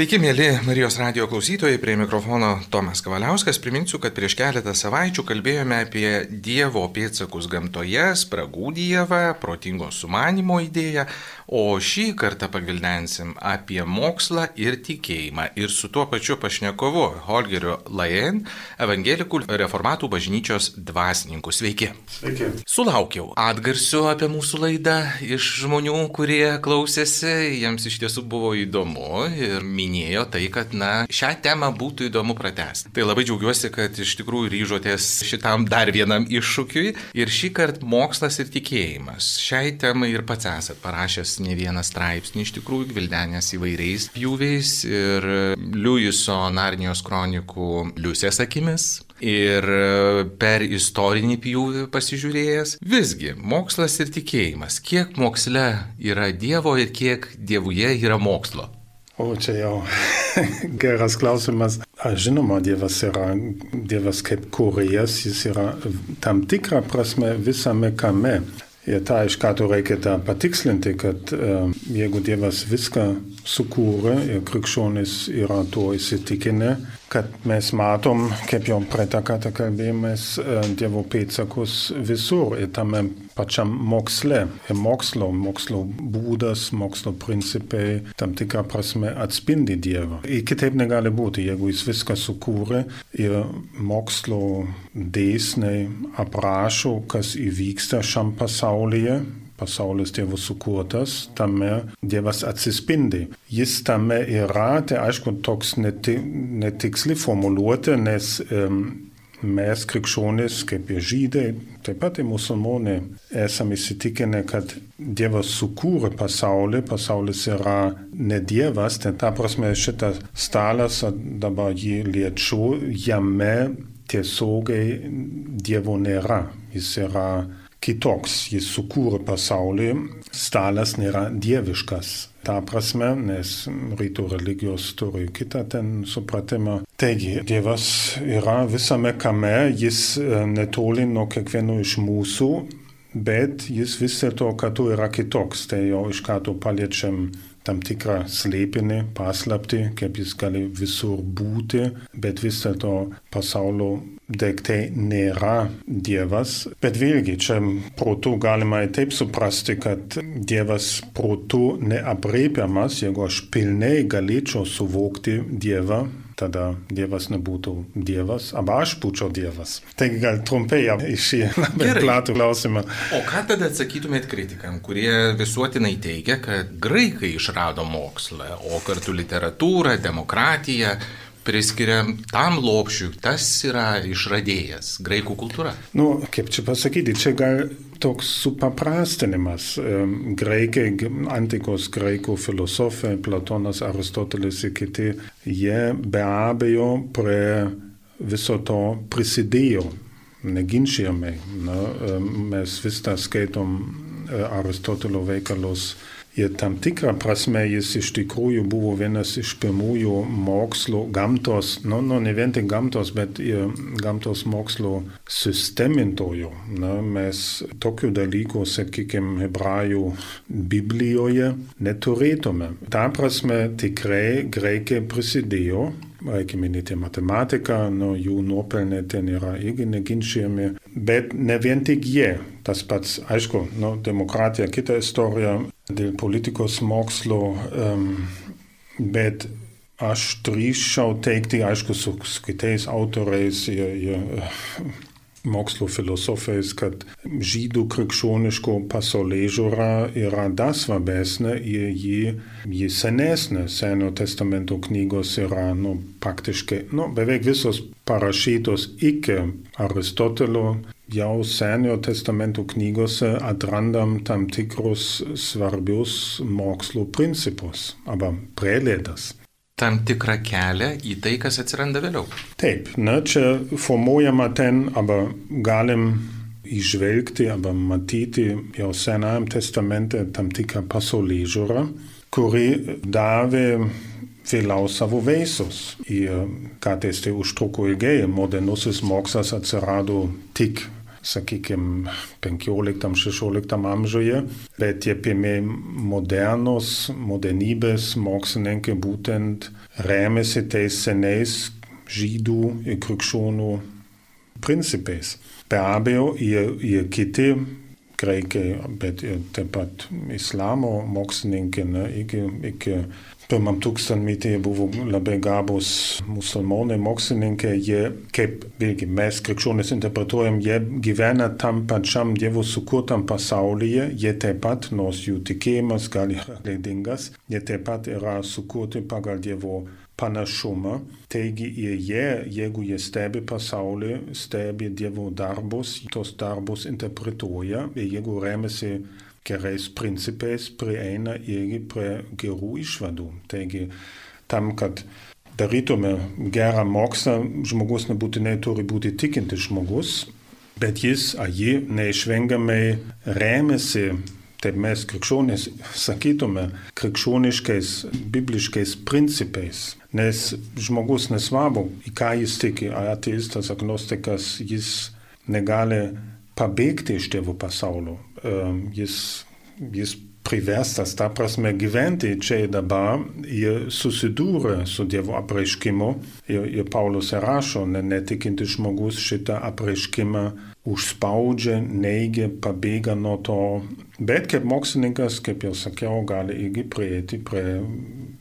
Sveiki, mėly Marijos radio klausytojai, prie mikrofono Tomas Kavaliauskas. Priminsiu, kad prieš keletą savaičių kalbėjome apie Dievo pėtsakus gamtoje, spragų Dievą, protingo sumanimo idėją, o šį kartą pavildensim apie mokslą ir tikėjimą. Ir su tuo pačiu pašnekovu Holgeriu Lajen, evangelikų reformatų bažnyčios dvasininku. Sveiki. Sveiki. Sulaukiau atgarsių apie mūsų laidą iš žmonių, kurie klausėsi, jiems iš tiesų buvo įdomu ir minėjo tai, kad, na, šią temą būtų įdomu pratesti. Tai labai džiaugiuosi, kad iš tikrųjų ryžotės šitam dar vienam iššūkiui. Ir šį kartą mokslas ir tikėjimas. Šiai temai ir pats esat parašęs ne vieną straipsnį, iš tikrųjų, gvildenęs įvairiais pjūviais ir Liujiso Narnijos kronikų Liusės akimis ir per istorinį pjūvį pasižiūrėjęs. Visgi, mokslas ir tikėjimas. Kiek moksle yra Dievo ir kiek Dievuje yra mokslo? O čia jau geras klausimas. Aš žinoma, Dievas yra Dievas kaip kuriejas, jis yra tam tikrą prasme visame kame. Ir tą iš karto reikia tą patikslinti, kad uh, jeigu Dievas viską sukūrė ir krikščionis yra tuo įsitikinę, kad mes matom, kaip jau praeitą kartą kalbėjomės, Dievo pėdsakus visur ir tame pačiam moksle. Ir mokslo, mokslo būdas, mokslo principai tam tikrą prasme atspindi Dievą. Ir kitaip negali būti, jeigu jis viską sukūrė ir mokslo dėsniai aprašo, kas įvyksta šiam pasaulyje, pasaulis Dievo sukurtas, tame Dievas atsispindi. Jis tame yra, tai aišku, toks neti, netiksli formuluotė, nes um, mes krikščionys, kaip ir žydai, taip pat ir musulmonai, esame įsitikinę, kad Dievas sukūrė pasaulį, pasaulis yra ne Dievas, tai ta prasme šitas stalas, dabar jį liečiu, jame tiesiogiai Dievo nėra. Jis yra kitoks, jis sukūrė pasaulį, stalas nėra dieviškas. Ta prasme, nes rytų religijos turi kitą ten supratimą. Taigi, Dievas yra visame kame, jis netoli nuo kiekvieno iš mūsų, bet jis vis dėlto kartu yra kitoks. Tai jau iš karto paliečiam tam tikrą slėpinį, paslapti, kaip jis gali visur būti, bet vis dėlto pasaulio daiktai nėra Dievas. Bet vėlgi, čia protų galima taip suprasti, kad Dievas protų neapriepiamas, jeigu aš pilnai galėčiau suvokti Dievą, tada Dievas nebūtų Dievas, arba aš būčiau Dievas. Taigi gal trumpai į šį labai platų klausimą. O ką tada atsakytumėt kritikam, kurie visuotinai teigia, kad graikai išrado mokslą, o kartu literatūrą, demokratiją, priskiria tam lopšiui, tas yra išradėjas, graikų kultūra. Nu, kaip čia pasakyti, čia gal toks supaprastinimas. Graikai, antikos graikų filosofai, Platonas, Aristotelis ir kiti, jie be abejo prie viso to prisidėjo. Neginčiamai. Mes vis tą skaitom Aristotelio veikalus Ir tam tikrą prasme jis iš tikrųjų buvo vienas iš pirmųjų mokslo gamtos, nu, nu ne vien tik gamtos, bet ir gamtos mokslo sistemintojų. Na, mes tokių dalykų, sakykime, hebrajų Biblijoje neturėtume. Ta prasme tikrai graikai prisidėjo reikia minėti matematiką, nu, jų nuopelnai ten yra irgi neginčiami, bet ne vien tik jie. Tas pats, aišku, nu, demokratija kita istorija, dėl politikos mokslo, um, bet aš drįščiau teikti, aišku, su, su kitais autoriais ir, ir mokslo filosofais, kad žydų krikščioniško pasaulėžiūra yra dar svarbesnė ir ji, ji senesnė. Senio testamento knygos yra nu, praktiškai nu, beveik visos parašytos iki Aristotelio jau Seniojo testamento knygose atrandam tam tikrus svarbius mokslo principus arba prielaidas. Tam tikrą kelią į tai, kas atsiranda vėliau. Taip, na, čia formuojama ten, arba galim įžvelgti arba matyti jau Senajam testamente tam tikrą pasaulį žiūrą, kuri davė vėliau savo vaisius. Ir kartais tai užtruko ilgai, modernusis mokslas atsirado tik sakykime, 15-16 amžiuje, bet tie pirmieji modernus, modernybės mokslininkai būtent remiasi tais seniais žydų ir krikščionių principais. Be abejo, ir, ir kiti graikai, bet ir taip pat islamo mokslininkai ne, iki, iki pirmam tūkstantmetyje buvo labai gabus musulmonai, mokslininkai, jie, kaip vėlgi mes krikščionys interpretuojam, jie gyvena tam pačiam Dievo sukurtam pasaulyje, jie taip pat, nors jų tikėjimas gal yra leidingas, jie taip pat yra sukurti pagal Dievo panašumą. Taigi ir jie, jeigu jie stebi pasaulį, stebi Dievo darbus, tos darbus interpretuoja ir jeigu remiasi gerais principais prieina irgi prie gerų išvadų. Taigi tam, kad darytume gerą mokslą, žmogus nebūtinai turi būti tikintis žmogus, bet jis ar ji neišvengiamai remiasi taip mes krikščionys sakytume, krikščioniškais, bibliškais principais. Nes žmogus nesvarbu, į ką jis tiki, ateistas, agnostikas, jis negali pabėgti iš tėvų pasaulio. Jis, jis priverstas, ta prasme, gyventi čia ir dabar, jie susidūrė su Dievo apreiškimu ir, ir Paulius rašo, ne, netikintis žmogus šitą apreiškimą užspaudžia, neigia, pabėga nuo to. Bet kaip mokslininkas, kaip jau sakiau, gali irgi prieiti prie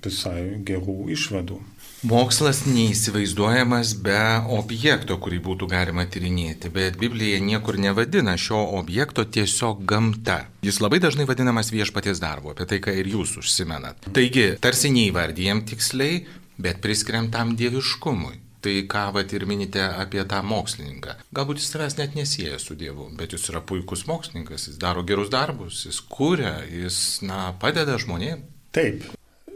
visai gerų išvadų. Mokslas neįsivaizduojamas be objekto, kurį būtų galima tyrinėti, bet Biblija niekur nevadina šio objekto tiesiog gamta. Jis labai dažnai vadinamas viešpaties darbu, apie tai, ką ir jūs užsimenat. Taigi, tarsi neįvardyjam tiksliai, bet priskiriam tam dieviškumui. Tai ką vat ir minite apie tą mokslininką. Galbūt jis savęs net nesieja su Dievu, bet jis yra puikus mokslininkas, jis daro gerus darbus, jis kūrė, jis, na, padeda žmonėms. Taip,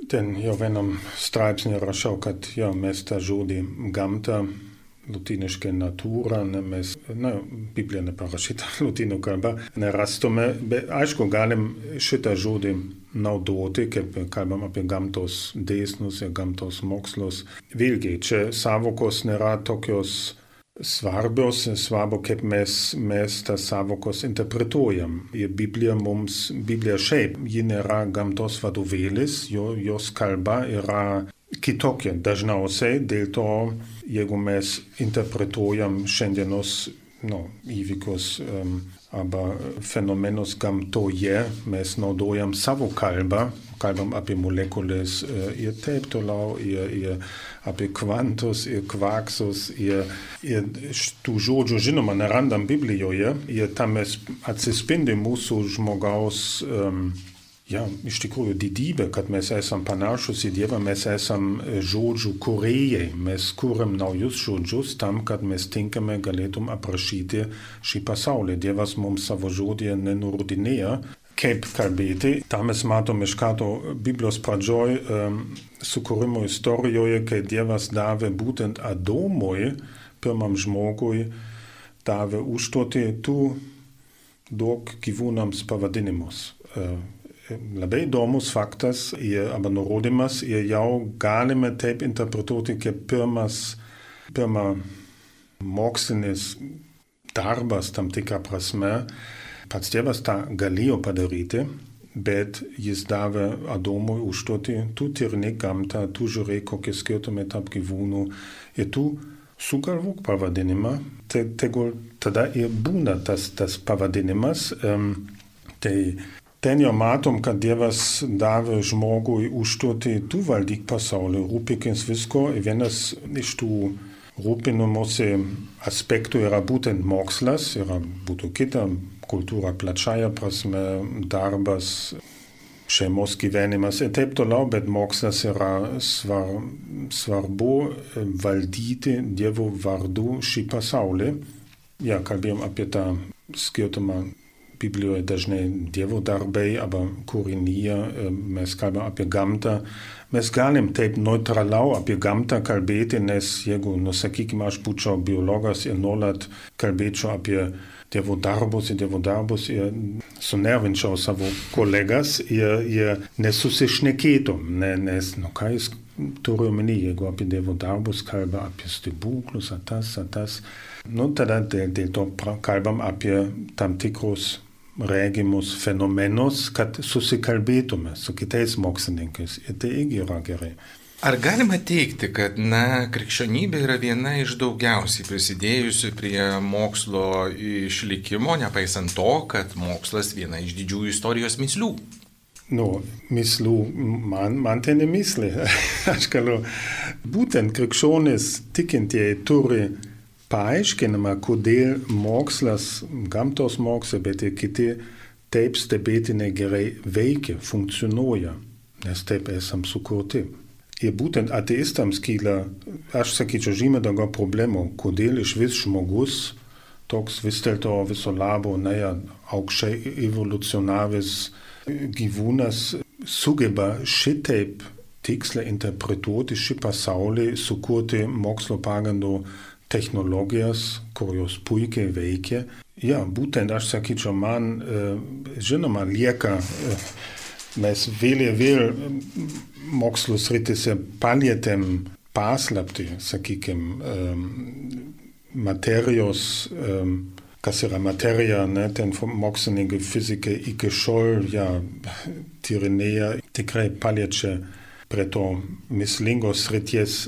ten jau vienam straipsnį rašau, kad jo, mes tą žodį gamtą lotyniškai natūra, ne, mes, na, Biblija neparašyta lotynų kalba, nerastume, bet aišku, galim šitą žodį naudoti, kaip kalbam apie gamtos dėsnus ir gamtos mokslus. Vėlgi, čia savokos nėra tokios svarbios, svarbu, kaip mes, mes tas savokos interpretuojam. Ir Biblija mums, Biblija šiaip, ji nėra gamtos vadovėlis, jo, jos kalba yra kitokia dažniausiai, dėl to, jeigu mes interpretuojam šiandienos no, įvykius um, arba fenomenus gamtoje, mes naudojam savo kalbą, kalbam apie molekulės ir taip toliau, ir, ir apie kvantus, ir kvaksus, ir, ir tų žodžių žinoma nerandam Biblijoje, ir tam atsispindi mūsų žmogaus um, ja, iš tikrųjų didybė, kad mes esam panašus į Dievą, mes esam e, žodžių kurėjai, mes kūrėm naujus žodžius tam, kad mes tinkame galėtum aprašyti šį pasaulį. Dievas mums savo žodį nenurodinėja, kaip kalbėti. Ta mes matom iš karto Biblijos pradžioj um, sukūrimo istorijoje, kai Dievas davė būtent Adomui, pirmam žmogui, davė užduotį, tu duok gyvūnams pavadinimus. Uh, labai įdomus faktas, ir, arba nurodymas, ir jau galime taip interpretuoti kaip pirmas, pirma mokslinis darbas tam tikrą prasme. Pats tėvas tą galėjo padaryti, bet jis davė Adomui užduotį, tu tyrinėk gamtą, tu žiūrėk, kokie skirtumai tarp gyvūnų ir tu sugalvok pavadinimą, tai tegul tada ir būna tas, tas pavadinimas. Um, tai Ten jau matom, kad Dievas davė žmogui užduotį, tu valdyk pasaulį, rūpikins visko. Vienas iš tų rūpinimuose aspektų yra būtent mokslas, yra būtų kita kultūra plačiaja prasme, darbas, šeimos gyvenimas ir taip toliau, bet mokslas yra svar, svarbu valdyti Dievo vardu šį pasaulį. Ja, kalbėjom apie tą skirtumą Biblijoje dažnai Dievo darbai, aber kūrinyje mes kalbame apie gamtą, mes galim taip neutralau apie gamtą kalbėti, nes jeigu, nusakykime, aš būčiau biologas ir nuolat kalbėčiau apie Dievo darbus ir Dievo darbus ir sunervinčiau savo kolegas ir, ir nesusišnekėtum, ne, nes, nu ką jis turi omeny, jeigu apie Dievo darbus kalba, apie stebuklus, ar tas, ar tas, nu tada dėl, dėl to kalbam apie tam tikrus regimus fenomenus, kad susikalbėtume su kitais mokslininkais ir tai irgi yra gerai. Ar galima teikti, kad, na, krikščionybė yra viena iš daugiausiai prisidėjusių prie mokslo išlikimo, nepaisant to, kad mokslas viena iš didžiųjų istorijos mislių? Nu, mislų, man, man tai nemislė. Aš galiu, būtent krikščionis tikintieji turi paaiškinimą, kodėl mokslas, gamtos mokslai, bet ir kiti taip stebėtinai gerai veikia, funkcionuoja, nes taip esam sukurti. Ir būtent ateistams kyla, aš sakyčiau, žymiai daugiau problemų, kodėl iš vis žmogus toks vis dėlto viso labo, naja, aukščiai evoliucionavęs gyvūnas sugeba šitaip tiksliai interpretuoti šį pasaulį, sukurti mokslo pagrindo technologijas, kur jos puikiai veikia. Ja, būtent aš sakyčiau, man, žinoma, lieka mes vėl ir vėl mokslo sritise palietėm paslapti, sakykime, materijos, kas yra materija, ne, ten mokslininkai, fizikai iki šiol ja, tyrinėja, tikrai paliečia prie to mislingos srities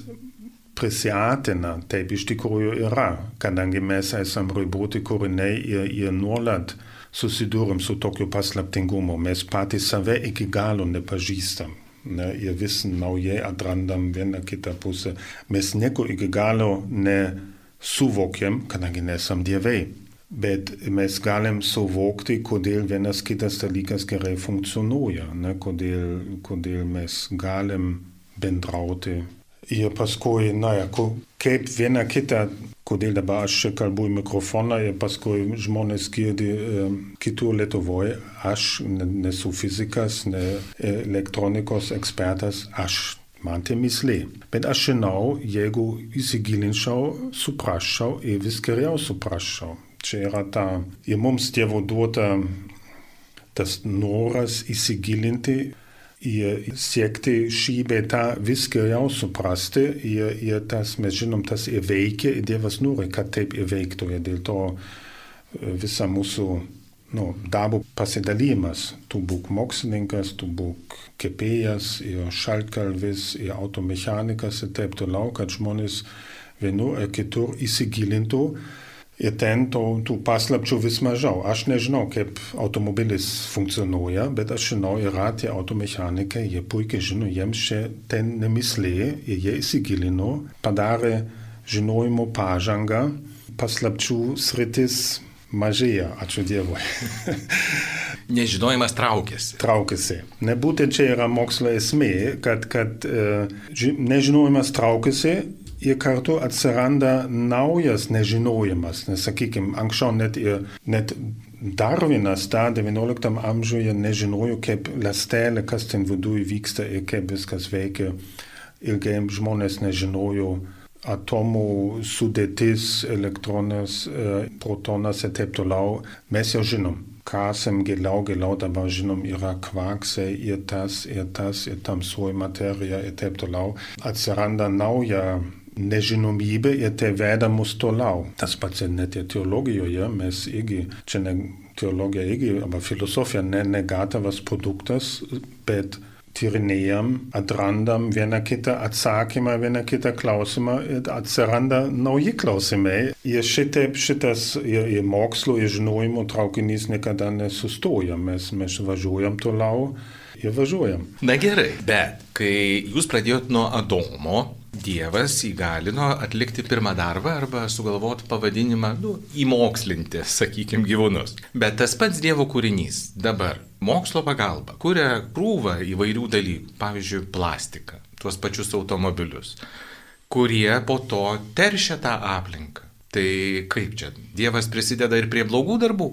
prisiartina, taip iš tikrųjų yra, kadangi mes esame riboti kūriniai ir, ir nuolat susidūrim su tokiu paslaptingumu, mes patys save iki galo nepažįstam. Ne, ir vis naujai atrandam vieną kitą pusę. Mes nieko iki galo nesuvokiam, kadangi nesam dievai. Bet mes galim suvokti, kodėl vienas kitas dalykas gerai funkcionuoja, ne, kodėl, kodėl mes galim bendrauti Ir paskui, na, ja, kaip viena kita, kodėl dabar aš čia kalbu į mikrofoną ir paskui žmonės girdi um, kitur Lietuvoje, aš nesu fizikas, ne elektronikos ekspertas, aš man tai mislė. Bet aš žinau, jeigu įsigilinčiau, suprasčiau ir vis geriau suprasčiau. Čia yra ta, ir mums Dievo duota tas noras įsigilinti ir siekti šį beitą vis geriau suprasti ir, ir tas, mes žinom, tas ir veikia, ir Dievas nori, kad taip ir veiktų. Ir dėl to visa mūsų nu, darbo pasidalymas. Tu būk mokslininkas, tu būk kepėjas, ir šaltkalvis, ir automechanikas ir taip toliau, kad žmonės vienur ar kitur įsigilintų Ir ten to, tų paslapčių vis mažiau. Aš nežinau, kaip automobilis funkcionuoja, bet aš žinau, yra tie automechanikai, jie puikiai žino, jiems čia ten nemislė ir jie įsigilino, padarė žinojimo pažangą, paslapčių sritis mažėja, ačiū Dievui. Nežinojimas traukėsi. Traukėsi. Nebūtent čia yra mokslo esmė, kad, kad uh, nežinojimas traukėsi ir kartu atsiranda naujas nežinojimas. Nes, sakykime, anksčiau net, ir, net Darvinas dar XIX amžiuje nežinojo, kaip lastelė, kas ten viduje vyksta ir kaip viskas veikia. Ilgai žmonės nežinojo atomų sudėtis, elektronas, e, protonas ir taip toliau. Mes jau žinom. Kasem giliau, giliau dabar žinom, yra kvaksai ir tas, ir tas, ir tamsuoji materija ir taip toliau. Atsiranda nauja nežinomybė ir tai veda mus toliau. Tas pats ir net ir teologijoje, mes irgi, čia ne teologija irgi, aber filosofija ne negatavas produktas, bet tyrinėjam, atrandam vieną kitą atsakymą, vieną kitą klausimą ir atsiranda nauji klausimai. Ir šitaip šitas ir, ir mokslo, ir žinojimo traukinys niekada nesustoja. Mes, mes važiuojam toliau ir važiuojam. Na gerai, bet kai jūs pradėjot nuo Adomo, Dievas įgalino atlikti pirmą darbą arba sugalvoti pavadinimą, nu, įmokslinti, sakykime, gyvūnus. Bet tas pats Dievo kūrinys dabar mokslo pagalba kuria krūvą įvairių dalykų, pavyzdžiui, plastiką, tuos pačius automobilius, kurie po to teršia tą aplinką. Tai kaip čia? Dievas prisideda ir prie blogų darbų,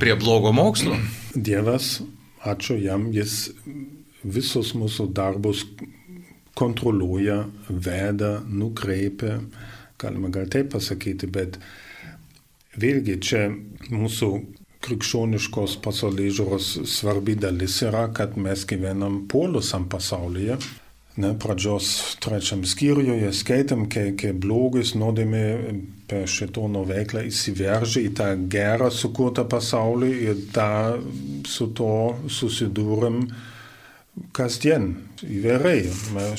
prie blogo mokslo? Dievas, ačiū jam, jis visus mūsų darbus kontroliuoja, veda, nukreipia, galima gal taip pasakyti, bet vėlgi čia mūsų krikščioniškos pasaulyje žiūros svarbi dalis yra, kad mes gyvenam polusiam pasaulyje. Ne, pradžios trečiam skyriuje skaitėm, kaip blogis nuodėmė per šitono veiklą įsiveržė į tą gerą sukurtą pasaulį ir tą su to susidūrėm kasdien įvairiai.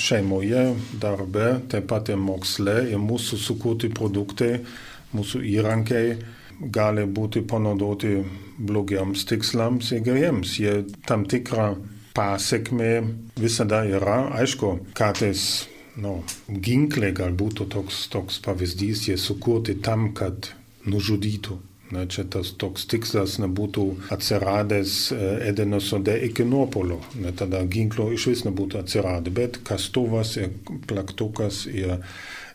Šeimoje, darbe, taip pat ir moksle ir mūsų sukurti produktai, mūsų įrankiai gali būti panaudoti blogiams tikslams ir geriems. Jie tam tikrą pasiekmė visada yra, aišku, kartais nu, ginklai galbūt toks, toks pavyzdys, jie sukurti tam, kad nužudytų. Na, čia tas toks tikslas nebūtų atsiradęs e, Edeno sode iki nuopolio. Na, tada ginklo iš vis nebūtų atsiradę, bet kastuvas ir plaktukas ir,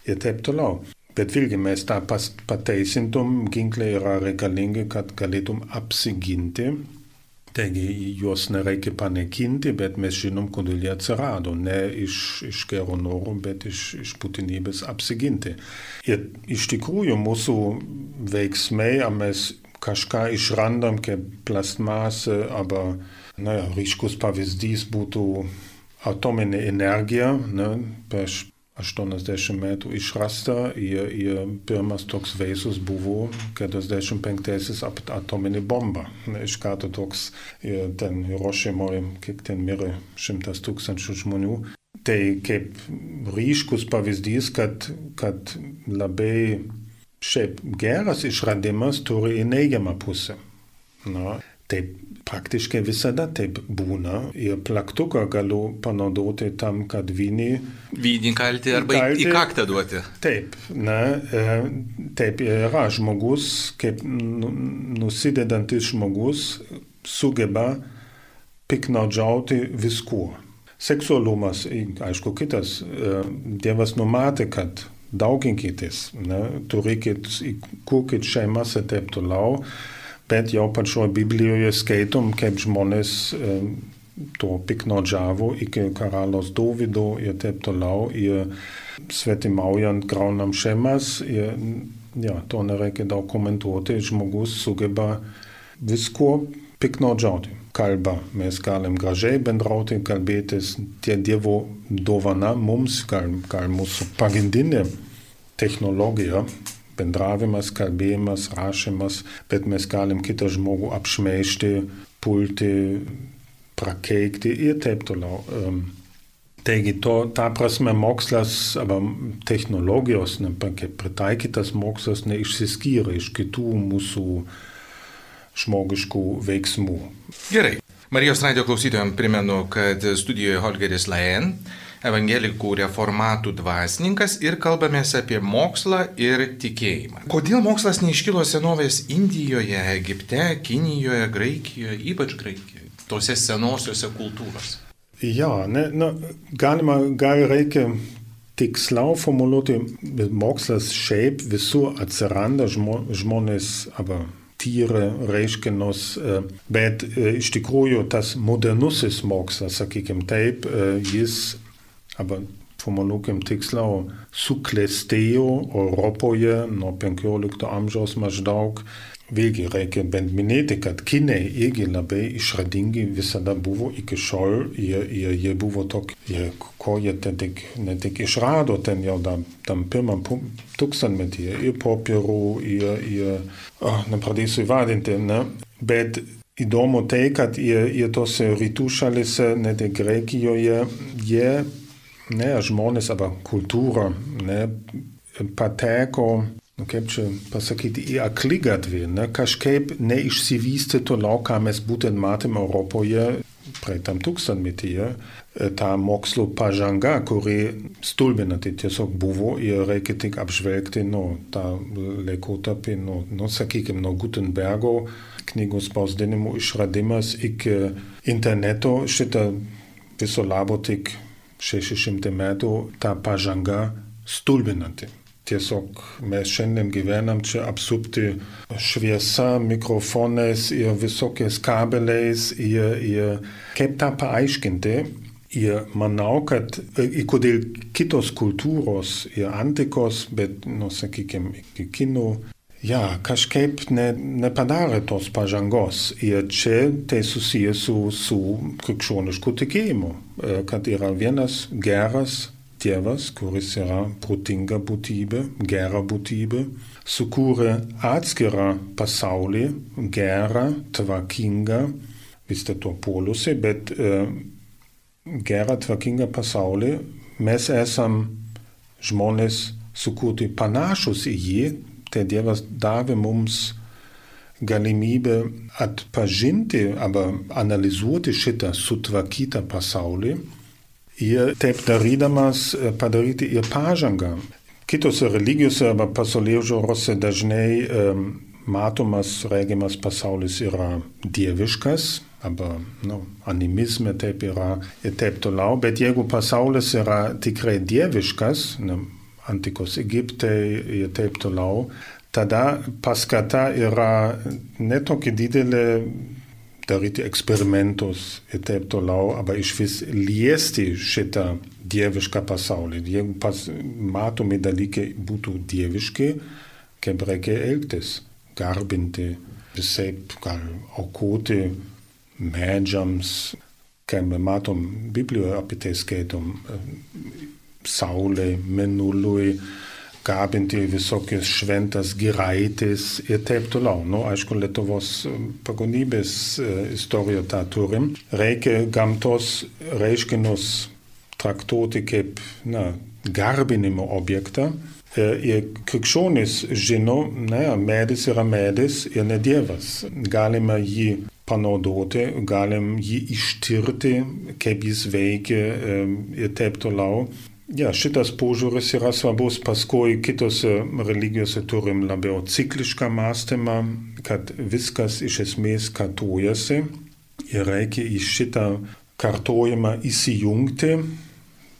ir taip toliau. Bet vėlgi mes tą pateisintum, ginklai yra reikalingi, kad galėtum apsiginti Taigi juos nereikia panaikinti, bet mes žinom, kodėl jie atsirado. Ne iš, iš gero noro, bet iš, iš būtinybės apsiginti. Ir iš tikrųjų mūsų veiksmai, ar mes kažką išrandam kaip plastmasę, arba naja, ryškus pavyzdys būtų atominė energija. Ne, prieš 80 metų išrasta, ir, ir pirmas toks veisus buvo 45-aisiais atominė bomba. Iš karto toks, ir ten Hirošimoje, kiek ten mirė šimtas tūkstančių žmonių. Tai kaip ryškus pavyzdys, kad, kad labai šiaip geras išradimas turi į neigiamą pusę. Na, taip praktiškai visada taip būna. Ir plaktuką galiu panaudoti tam, kad vynį. Vynį kalti arba kalti. į kaktą duoti. Taip, na, e, taip yra žmogus, kaip nu, nusidedantis žmogus, sugeba piknaudžiauti viskuo. Seksualumas, aišku, kitas. E, Dievas numatė, kad dauginkitės, turėkit, kurkit šeimas ir taip toliau bet jau pačioje Biblijoje skaitom, kaip žmonės e, to piknaudžiavo iki karaliaus Dovido ir taip toliau, ir svetimaujant graunam šeimas, ir ja, to nereikia daug komentuoti, žmogus sugeba visko piknaudžiauti. Kalba, mes galim gražiai bendrauti, kalbėtis, tie Dievo dovana mums, gal, gal mūsų pagrindinė technologija, bendravimas, kalbėjimas, rašymas, bet mes galim kitą žmogų apšmeišti, pulti, prakeikti ir taip toliau. Taigi, to, ta prasme, mokslas, arba technologijos, ne, pritaikytas mokslas, neišsiskyrė iš kitų mūsų žmogiškų veiksmų. Gerai. Marijos radio klausytojams primenu, kad studijoje Holgeris Laen evangelikų reformatų dvasininkas ir kalbamės apie mokslą ir tikėjimą. Kodėl mokslas neiškilo senovės Indijoje, Egipte, Kinijoje, Graikijoje, ypač Graikijoje, tose senosiose kultūrose? Ja, ne, na, galima, gal reikia tiksliau formuluoti, mokslas šiaip visur atsiranda žmo, žmonės, aber tyre reiškinius, e, bet e, iš tikrųjų tas modernusis mokslas, sakykime taip, e, jis aber formuluokim tiksliau, suklestėjo Europoje nuo 15 amžiaus maždaug. Vėlgi reikia bent minėti, kad kinai irgi labai išradingi visada buvo iki šiol. Jie, jie, jie buvo tokie, ko jie ten tik, ne tik išrado ten jau tam, tam pirmam tūkstantmetyje, ir popierų, ir, ir oh, nepradėsiu įvardinti, ne? bet įdomu tai, kad jie, jie tose rytų šalise, net ir Graikijoje, jie ne, žmonės arba kultūra ne, pateko, nu, kaip čia pasakyti, į aklygatvį, ne, kažkaip neišsivystė toliau, ką mes būtent matėme Europoje praeitam tūkstantmetyje, ta mokslo pažanga, kuri stulbinanti tiesiog buvo ir reikia tik apžvelgti nu, tą laikotarpį, nu, nu, sakykime, nuo Gutenbergo knygų spausdinimo išradimas iki interneto šitą viso labo tik 600 metų ta pažanga stulbinanti. Tiesiog mes šiandien gyvenam čia apsupti šviesa, mikrofonais ir visokiais kabeliais ir, ir kaip tą paaiškinti. Ir manau, kad ir kodėl kitos kultūros, ir antikos, bet, nu, sakykime, iki kinų, ja, kažkaip ne, nepadarė tos pažangos. Ir čia tai susijęs su, su krikščionišku tikėjimu, kad yra vienas geras Dievas, kuris yra protinga būtybė, gera būtybė, sukūrė atskirą pasaulį, gerą, tvarkingą, vis dėlto poliusi, bet e, gerą, tvarkingą pasaulį. Mes esam žmonės sukurti panašus į jį, tai Dievas davė mums galimybę atpažinti arba analizuoti šitą sutvarkytą pasaulį ir taip darydamas e, padaryti ir pažangą. Kitose religijose arba pasaulio žiūrose dažnai um, matomas, regimas pasaulis yra dieviškas, arba nu, animizme taip yra ir taip toliau, bet jeigu pasaulis yra tikrai dieviškas, ne, antikos Egiptai ir taip toliau, tada paskata yra netokia didelė daryti eksperimentus ir taip toliau, aber išvis liesti šitą dievišką pasaulį. Jeigu pas, matomi dalykai būtų dieviški, kaip reikia elgtis, garbinti, visaip gal aukoti medžiams, kai mes matom Biblijoje apie tai skaitom, saulė, menuliui, gabinti visokius šventas giraitis ir taip toliau. Nu, aišku, Lietuvos pagonybės istoriją tą turim. Reikia gamtos reiškinius traktuoti kaip na, garbinimo objektą. Ir krikščionys žino, ne, medis yra medis ir ne dievas. Galime jį panaudoti, galim jį ištirti, kaip jis veikia ir taip toliau. Ja, šitas požiūris yra svarbus, paskui kitose religijose turim labiau ciklišką mąstymą, kad viskas iš esmės kartojasi. Ir reikia į šitą kartojimą įsijungti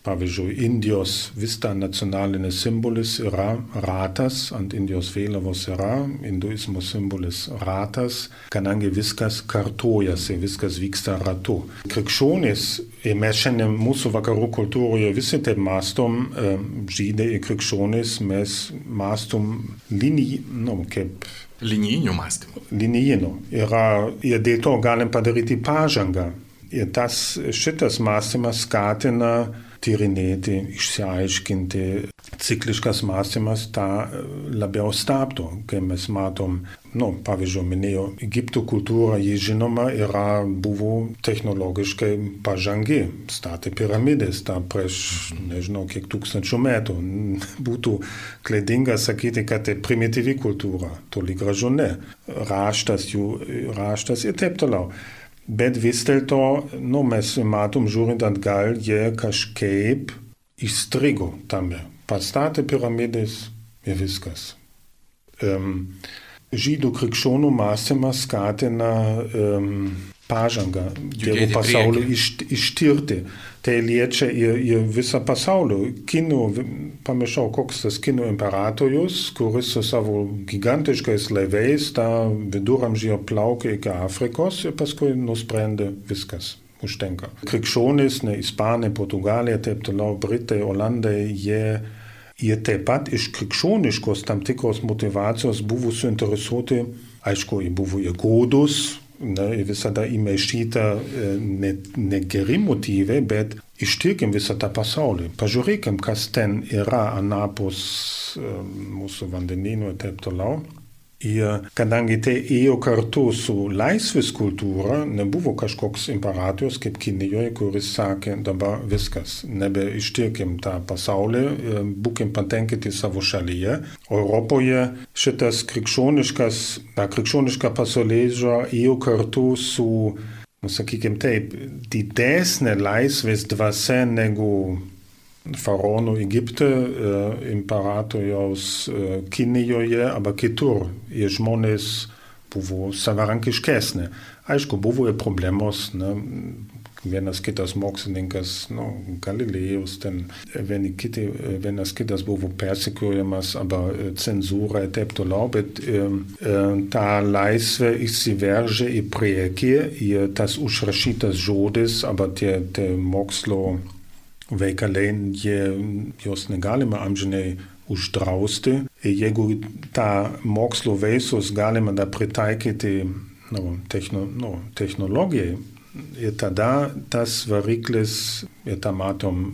Pavyzdžiui, Indijos vis dar nacionalinis simbolis yra ratas, ant Indijos vėliavos yra hinduizmo simbolis ratas, kadangi viskas kartojasi, viskas vyksta ratu. Krikščionys, ir mes šiandien mūsų vakarų kultūroje visi taip mastom, e, žydai ir krikščionys, mes mastom linijį, nu, kaip Linijinių mąstymų. Linijinių. Yra, ir dėl to galim padaryti pažangą. Ir tas, šitas mąstymas skatina tyrinėti, išsiaiškinti. Cikliškas mąstymas tą labiau stabdo, kai mes matom, nu, pavyzdžiui, minėjau, Egipto kultūra, ji žinoma, yra, buvo technologiškai pažangi, statė piramidės tą prieš, nežinau, kiek tūkstančių metų. Būtų klaidinga sakyti, kad tai primityvi kultūra, toli gražu ne. Raštas jų, raštas ir taip toliau. Bet vis dėlto, nu, mes matom, žiūrint atgal, jie kažkaip įstrigo tame. Pastatė piramidės ir viskas. Um, žydų krikščionų mąstymas skatina um, pažangą, Dievo pasaulio iš, ištirti. Tai liečia ir, ir visą pasaulį. Kinų, pamiršau, koks tas kinų imperatorius, kuris su savo gigantiškais laivais tą viduramžyje plaukė iki Afrikos ir paskui nusprendė viskas. Užtenka. Krikščionys, ne Ispanai, Portugalija, taip toliau, Britai, Olandai, jie, jie taip pat iš krikščioniškos tam tikros motivacijos buvo suinteresuoti, aišku, jie buvo ir godus, ne, visada įmaišyta ne, ne geri motyvai, bet ištirkim visą tą pasaulį. Pažiūrėkim, kas ten yra anapus mūsų vandenynų ir taip toliau. Ir kadangi tai ėjo kartu su laisvės kultūra, nebuvo kažkoks imperatorius kaip Kinijoje, kuris sakė, dabar viskas, nebeištirkim tą pasaulį, būkim patenkinti savo šalyje. Europoje šitas krikščioniškas, ta krikščioniška pasaulėža ėjo kartu su, nu, sakykime taip, didesnė laisvės dvasia negu faraonų Egipte, e, imperatoriaus e, Kinijoje, arba kitur. Ir žmonės buvo savarankiškesni. Aišku, buvo ir problemos, ne, vienas kitas mokslininkas, nu, Galilėjus, ten vieni kiti, vienas kitas buvo persikiojamas, arba cenzūra ir taip toliau, bet ta laisvė įsiveržė į priekį, į tas užrašytas žodis, arba tie, tie mokslo veikalai, jie, jos negalima amžinai uždrausti. Jeigu tą mokslo veisus galima da pritaikyti nu, techno, nu, technologijai, ir tada tas variklis, ir tą matom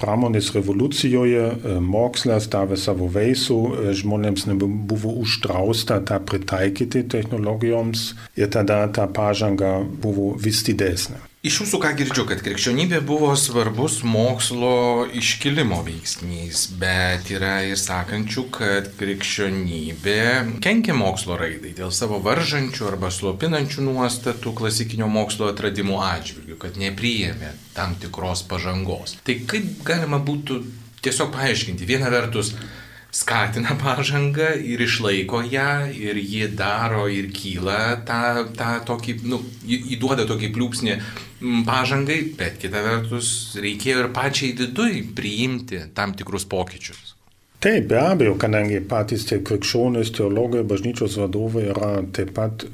pramonės revoliucijoje, mokslas davė savo veisų, žmonėms nebuvo uždrausta tą pritaikyti technologijoms ir tada ta pažanga buvo vis didesnė. Iš jūsų ką girdžiu, kad krikščionybė buvo svarbus mokslo iškilimo veiksnys, bet yra ir sakančių, kad krikščionybė kenkia mokslo raidai dėl savo varžančių arba slopinančių nuostatų klasikinio mokslo atradimų atžvilgių, kad nepriėmė tam tikros pažangos. Tai kaip galima būtų tiesiog paaiškinti, viena vertus, skatina pažangą ir išlaiko ją ir ji daro ir kyla tą, tą tokį, nu, įduoda tokį pliūpsnį pažangai, bet kita vertus reikėjo ir pačiai vidui priimti tam tikrus pokyčius. Taip, be abejo, kadangi patys tie krikščionys, teologai, bažnyčios vadovai yra taip pat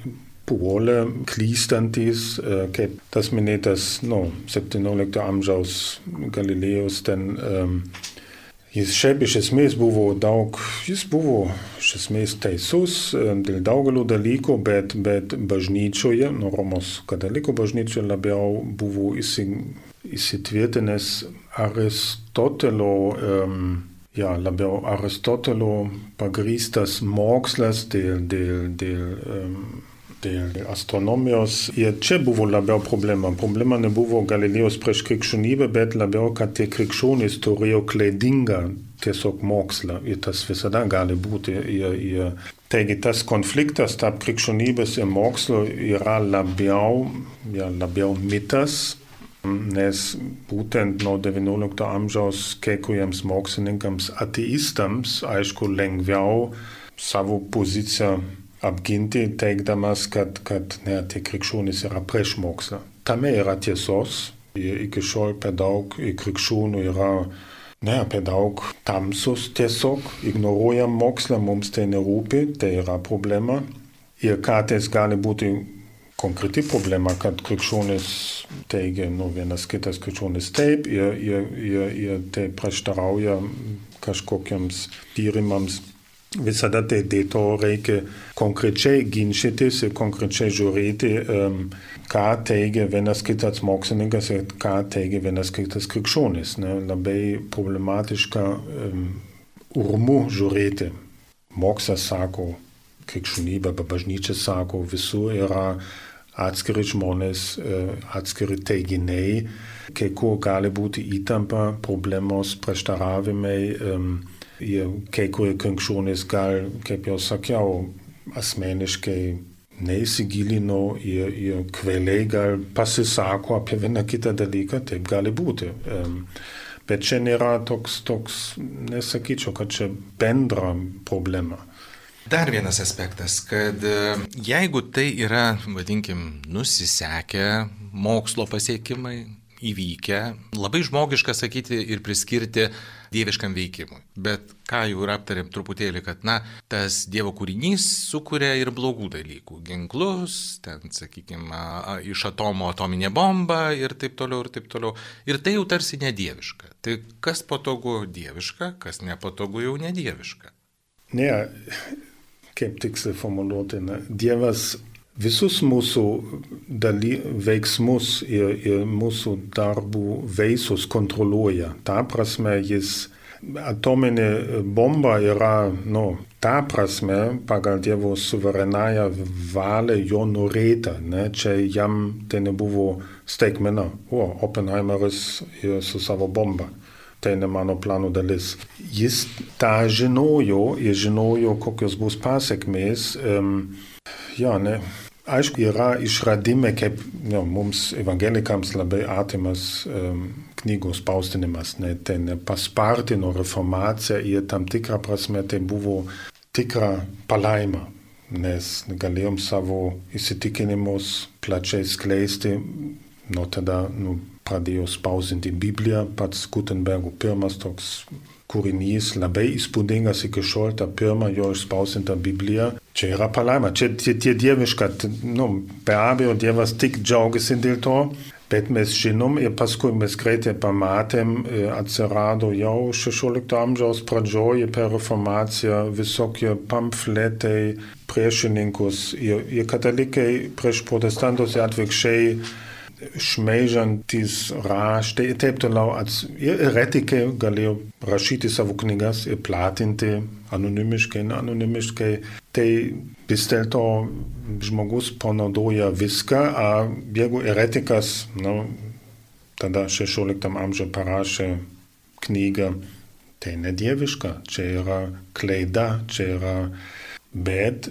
puolę, klystantis, e, kaip tas minėtas, nu, 17 amžiaus Galilėjos ten um, Jis šiaip iš esmės buvo daug, jis buvo iš esmės teisus dėl daugelio dalykų, bet, bet bažnyčioje, nu Romos katalikų bažnyčioje labiau buvo įsitvirtinęs Aristotelio, um, ja, labiau Aristotelio pagrystas mokslas dėl, dėl, dėl um, dėl astronomijos. Ir čia buvo labiau problema. Problema nebuvo Galilėjos prieš krikščionybę, bet labiau, kad tie krikščionys turėjo klaidingą tiesiog mokslą. Ir tas visada gali būti. Ir, ir, taigi tas konfliktas tarp krikščionybės ir mokslo yra labiau, ja, labiau mitas. Nes būtent nuo XIX amžiaus kai kuriems mokslininkams ateistams, aišku, lengviau savo poziciją apginti, teikdamas, kad, kad ne, tie krikščionys yra prieš mokslą. Tame yra tiesos. Iki šiol per daug krikščionių yra ne, per daug tamsus tiesiog, ignoruojam mokslą, mums tai nerūpi, tai yra problema. Ir kartais gali būti konkreti problema, kad krikščionis teigia, nu, vienas kitas krikščionis taip, ir, ir, ir, ir tai prieštarauja kažkokiams tyrimams Visada tai dėl to reikia konkrečiai ginčytis ir konkrečiai žiūrėti, um, ką teigia vienas kitas mokslininkas ir ką teigia vienas kitas krikščionis. Ne? Labai problematiška um, urmu žiūrėti. Mokslas sako, krikščionybė, bažnyčia sako, visur yra atskiri žmonės, uh, atskiri teiginiai, kai kur gali būti įtampa, problemos, prieštaravimai. Um, ir kai kurie krikščionys gal, kaip jau sakiau, asmeniškai neįsigilino ir, ir kvailiai gal pasisako apie vieną kitą dalyką, taip gali būti. Bet čia nėra toks, toks nesakyčiau, kad čia bendra problema. Dar vienas aspektas, kad jeigu tai yra, vadinkim, nusisekę mokslo pasiekimai, įvykę, labai žmogiška sakyti ir priskirti dieviškam veikimui. Bet ką jau ir aptarėm truputėlį, kad, na, tas Dievo kūrinys sukuria ir blogų dalykų. Ginklus, ten, sakykime, iš atomo atominė bomba ir taip toliau, ir taip toliau. Ir tai jau tarsi nedieviška. Tai kas patogu dieviška, kas nepatogu jau nedieviška. Ne, kaip tiksliai formuluoti? Dievas visus mūsų daly, veiksmus ir, ir mūsų darbų veisus kontroliuoja. Ta prasme, jis atominė bomba yra, nu, ta prasme, pagal Dievo suverenąją valią jo norėta. Ne? Čia jam tai nebuvo staigmena. O, Oppenheimeris su savo bomba. Tai ne mano plano dalis. Jis tą žinojo ir žinojo, kokios bus pasiekmės. Um, Ja, ne. Aišku, yra išradimai, kaip ja, mums evangelikams labai artimas um, knygos spausdinimas, ne, tai nepaspartino reformaciją ir tam tikrą prasme tai buvo tikra palaima, nes galėjom savo įsitikinimus plačiai skleisti nuo tada nu, pradėjo spausinti Bibliją, pats Gutenbergo pirmas toks kūrinys, labai įspūdingas iki šiol, ta pirma jo išspausinta Biblija. Čia yra palaima, čia tie, tie dieviška, nu, be abejo, Dievas tik džiaugiasi dėl to, bet mes žinom ir paskui mes greitai pamatėm, e, atsirado jau 16 amžiaus pradžioje per reformaciją visokie pamfletai priešininkus ir, ir katalikai prieš protestantus ir atvirkščiai šmeižantys raštai ir taip toliau. Ir eretikai galėjo rašyti savo knygas ir platinti anonimiškai, neanonimiškai. Tai vis dėlto žmogus panaudoja viską, o jeigu eretikas, nu, tada 16 amžiuje parašė knygą, tai nedieviška, čia yra klaida, čia yra, bet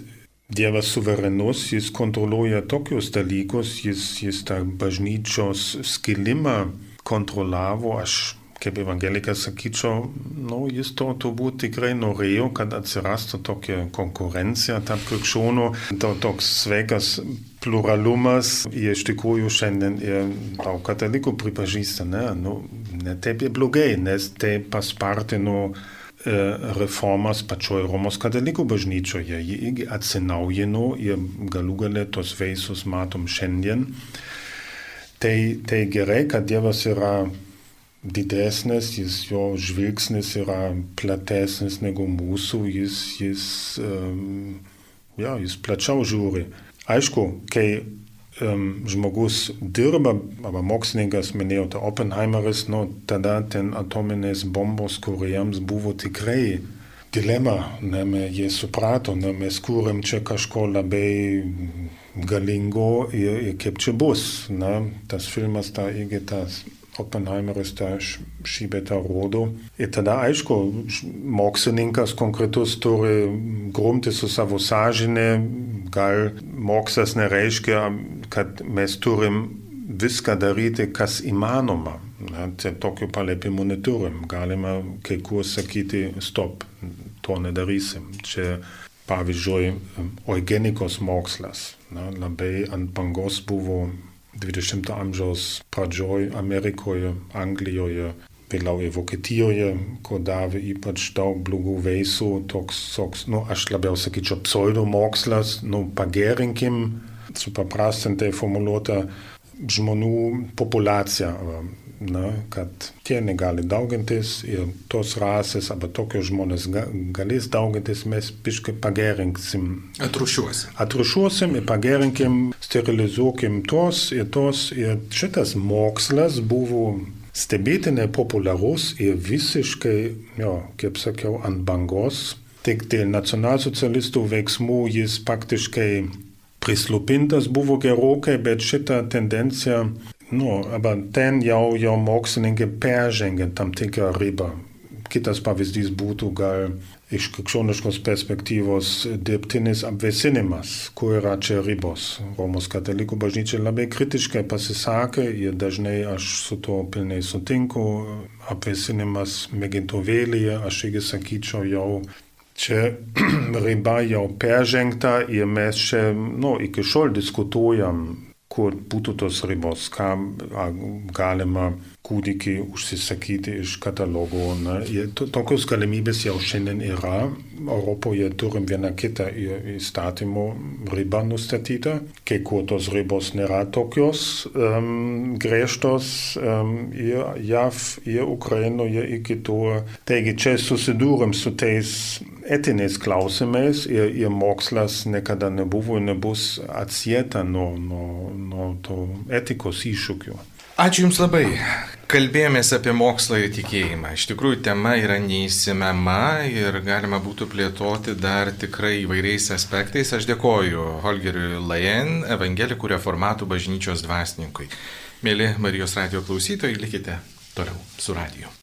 Dievas suverenus, jis kontroliuoja tokius dalykus, jis, jis tą bažnyčios skilimą kontroliavo, aš kaip evangelikas sakyčiau, nu, jis to turbūt tikrai norėjo, kad atsirastų tokia konkurencija tarp krikščionių, to, toks sveikas pluralumas, jie iš tikrųjų šiandien ir daug katalikų pripažįsta, ne, nu, ne taip ir blogai, nes tai paspartino E, reformas pačioj Romos katalikų bažnyčioje. Ji irgi atsinaujino ir galų galę tos veisus matom šiandien. Tai, tai gerai, kad Dievas yra didesnis, jis, jo žvilgsnis yra platesnis negu mūsų, jis, jis, um, ja, jis plačiau žiūri. Aišku, kai um, žmogus dirba, arba mokslininkas, minėjote, Oppenheimeris, nu, tada ten atominės bombos kuriems buvo tikrai dilema, ne, jie suprato, ne, mes kūrėm čia kažko labai galingo ir, ir kaip čia bus. Ne, tas filmas, ta irgi tas Oppenheimeris tą šį betą rodo. Ir tada, aišku, mokslininkas konkretus turi grumti su savo sąžinė, gal mokslas nereiškia, kad mes turim viską daryti, kas įmanoma. Na, tai tokių paliepimų neturim. Galima kai kur sakyti, stop, to nedarysim. Čia pavyzdžiui, eugenikos mokslas. Na, labai ant bangos buvo 20 amžiaus pradžioj Amerikoje, Anglijoje, vėliau ir Vokietijoje, kur davė ypač daug blogų veisų, toks, toks, nu, aš labiau sakyčiau, pseudomokslas, nu, pagerinkim, supaprastintai formuluota žmonių populiacija na, kad tie negali daugintis ir tos rasės arba tokios žmonės ga, galės daugintis, mes piškai pagerinsim. Atrušiuosim. Atrušiuosim ir pagerinkim, sterilizuokim tos ir tos. Ir šitas mokslas buvo stebėtinai populiarus ir visiškai, jo, kaip sakiau, ant bangos. Tik dėl nacionalsocialistų veiksmų jis faktiškai prislopintas buvo gerokai, bet šita tendencija Nu, aber ten jau, jau mokslininkai peržengia tam tikrą ribą. Kitas pavyzdys būtų gal iš krikščioniškos perspektyvos dirbtinis apvėsinimas, kur yra čia ribos. Romos katalikų bažnyčia labai kritiškai pasisakė ir dažnai aš su to pilnai sutinku. Apvėsinimas mėgintuvėlyje, aš irgi sakyčiau, jau čia riba jau peržengta ir mes čia, nu, iki šiol diskutuojam kur būtų tos ribos, ką galima kūdikį užsisakyti iš katalogo. Na, tokios galimybės jau šiandien yra. Europoje turim vieną kitą įstatymų ribą nustatytą. Kai kur tos ribos nėra tokios um, griežtos um, ir JAV, ir Ukrainoje, ir kitur. Taigi čia susidūrim su tais etiniais klausimais ir, ir mokslas niekada nebuvo ir nebus atsieta nuo, nuo, nuo to etikos iššūkių. Ačiū Jums labai. Kalbėjomės apie mokslą ir tikėjimą. Iš tikrųjų, tema yra neįsimema ir galima būtų plėtoti dar tikrai įvairiais aspektais. Aš dėkoju Holgeriui Lajen, evangelikų reformatų bažnyčios dvasininkui. Mėly Marijos radio klausytojai, likite toliau su radiju.